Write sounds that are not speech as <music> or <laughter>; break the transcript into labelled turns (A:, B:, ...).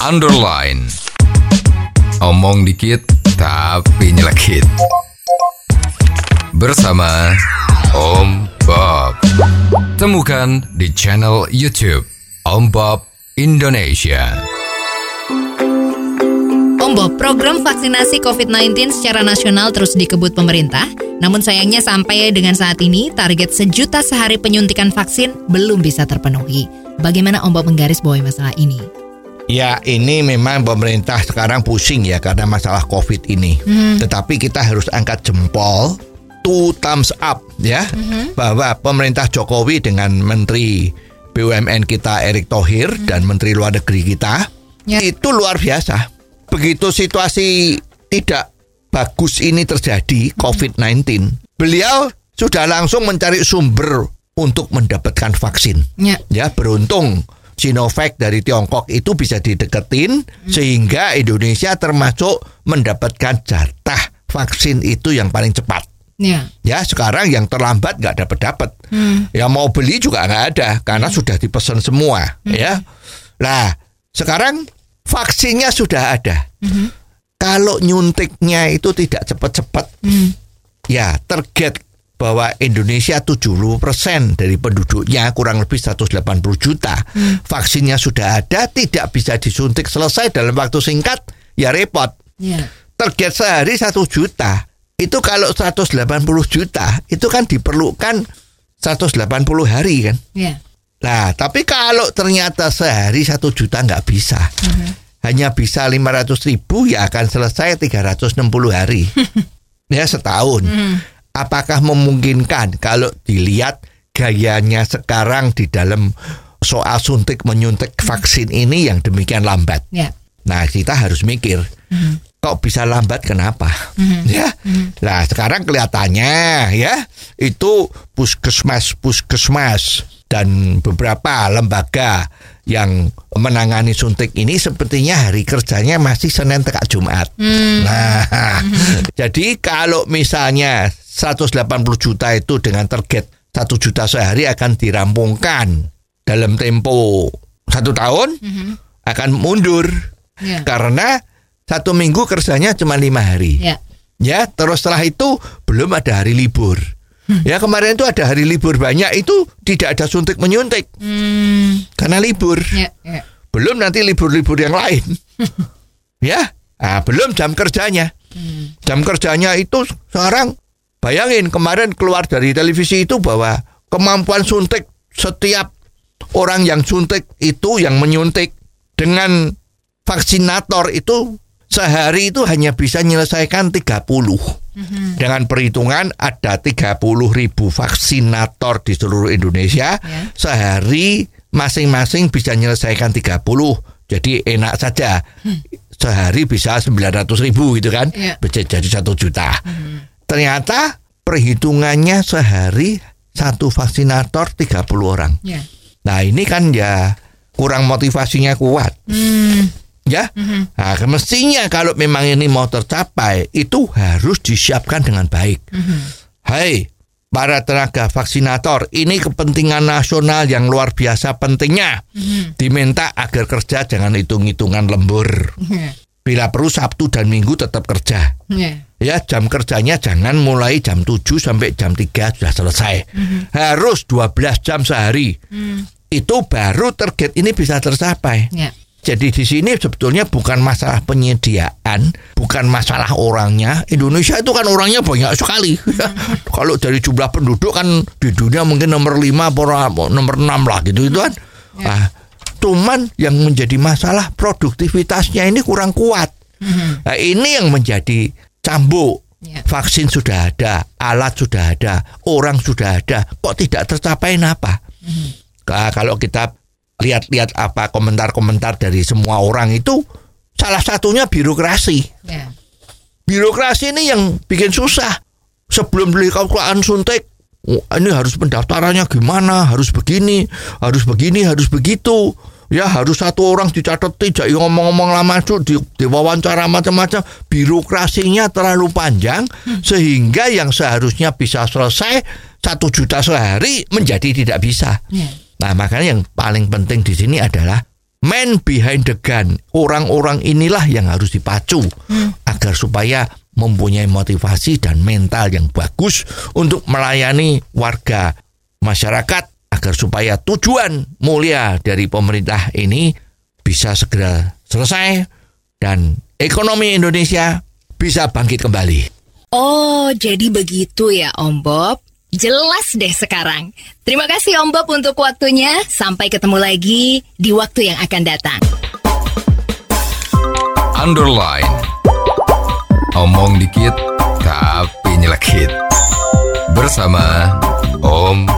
A: underline. Omong dikit tapi nyelekit. Bersama Om Bob. Temukan di channel YouTube Om Bob Indonesia.
B: Om Bob, program vaksinasi COVID-19 secara nasional terus dikebut pemerintah. Namun sayangnya sampai dengan saat ini target sejuta sehari penyuntikan vaksin belum bisa terpenuhi. Bagaimana Om Bob menggaris bawahi masalah ini?
C: Ya ini memang pemerintah sekarang pusing ya karena masalah COVID ini. Tetapi kita harus angkat jempol, two thumbs up ya, bahwa pemerintah Jokowi dengan Menteri BUMN kita Erick Thohir dan Menteri Luar Negeri kita
B: Ya.
C: itu luar biasa. Begitu situasi tidak bagus ini terjadi COVID-19, beliau sudah langsung mencari sumber untuk mendapatkan vaksin.
B: Ya.
C: Ya beruntung Sinovac dari Tiongkok itu bisa dideketin sehingga Indonesia termasuk mendapatkan jatah vaksin itu yang paling cepat.
B: Ya.
C: Ya sekarang yang terlambat nggak dapat dapat. Yang mau beli juga nggak ada karena sudah dipesan semua. Ya. Nah sekarang vaksinnya sudah ada. Kalau nyuntiknya itu tidak cepat-cepat, ya target bahwa Indonesia 70% dari penduduknya kurang lebih 180 juta. Vaksinnya sudah ada, tidak bisa disuntik selesai dalam waktu singkat, ya repot.
B: Ya.
C: Target sehari 1 juta. Itu kalau 180 juta, itu kan diperlukan 180 hari kan.
B: Ya.
C: Nah, tapi kalau ternyata sehari 1 juta nggak bisa. Hanya bisa 500 ribu ya akan selesai 360 hari. <laughs> ya setahun. Apakah memungkinkan kalau dilihat gayanya sekarang di dalam soal suntik menyuntik vaksin ini yang demikian lambat?
B: Ya.
C: Nah, kita harus mikir. Kok bisa lambat kenapa? Ya. Nah, sekarang kelihatannya ya itu puskesmas puskesmas dan beberapa lembaga yang menangani suntik ini sepertinya hari kerjanya masih Senin tekak Jumat. Nah, <laughs> jadi kalau misalnya 180 juta itu dengan target 1 juta sehari akan dirampungkan dalam tempo satu tahun akan mundur
B: Ya.
C: karena satu minggu kerjanya cuma lima hari.
B: Ya.
C: Ya, terus setelah itu belum ada hari libur. Ya kemarin itu ada hari libur banyak itu tidak ada suntik menyuntik
B: Hmm.
C: karena libur.
B: Ya. Ya.
C: Belum nanti libur-libur yang lain. <laughs> ya, ah, belum jam kerjanya. Jam kerjanya itu sekarang bayangin kemarin keluar dari televisi itu bahwa kemampuan suntik setiap orang yang suntik itu yang menyuntik dengan vaksinator itu sehari itu hanya bisa menyelesaikan 30. Dengan perhitungan ada 30 ribu vaksinator di seluruh Indonesia.
B: Ya.
C: Sehari masing-masing bisa menyelesaikan 30. Jadi enak saja. Sehari bisa 900 ribu gitu kan. Bisa jadi satu juta. Ternyata perhitungannya sehari satu vaksinator 30 orang.
B: Ya.
C: Nah ini kan ya kurang motivasinya kuat
B: Hmm.
C: ya. Nah, mestinya kalau memang ini mau tercapai itu harus disiapkan dengan baik. Hai para tenaga vaksinator, ini kepentingan nasional yang luar biasa pentingnya. Diminta agar kerja jangan hitung-hitungan lembur.
B: Ya.
C: Bila perlu Sabtu dan Minggu tetap kerja.
B: Ya.
C: Ya, jam kerjanya jangan mulai jam 7 sampai jam 3 sudah selesai. Harus 12 jam sehari. Itu baru target ini bisa tercapai.
B: Ya.
C: Jadi di sini sebetulnya bukan masalah penyediaan, bukan masalah orangnya. Indonesia itu kan orangnya banyak sekali. <laughs> Kalau dari jumlah penduduk kan di dunia mungkin nomor 5 atau nomor 6 lah gitu itu kan. Ah, cuman yang menjadi masalah produktivitasnya ini kurang kuat. Nah, ini yang menjadi cambuk.
B: Ya.
C: Vaksin sudah ada, alat sudah ada, orang sudah ada, kok tidak tercapai apa? Nah, kalau kita lihat-lihat apa komentar-komentar dari semua orang itu salah satunya birokrasi.
B: Ya.
C: Birokrasi ini yang bikin susah. Sebelum beli kalkulan suntik, ini harus pendaftarannya gimana, harus begini, harus begini, harus begitu. Ya harus satu orang dicatat tidak ngomong-ngomong lama itu di, diwawancara macam-macam birokrasinya terlalu panjang sehingga yang seharusnya bisa selesai satu juta sehari menjadi tidak bisa.
B: Ya.
C: Nah makanya yang paling penting di sini adalah man behind the gun. Orang-orang inilah yang harus dipacu agar supaya mempunyai motivasi dan mental yang bagus untuk melayani warga masyarakat agar supaya tujuan mulia dari pemerintah ini bisa segera selesai dan ekonomi Indonesia bisa bangkit kembali.
B: Oh, jadi begitu ya Om Bob. Jelas deh sekarang. Terima kasih Om Bob untuk waktunya. Sampai ketemu lagi di waktu yang akan datang.
A: Underline. Omong dikit tapi nyelekit. Bersama Om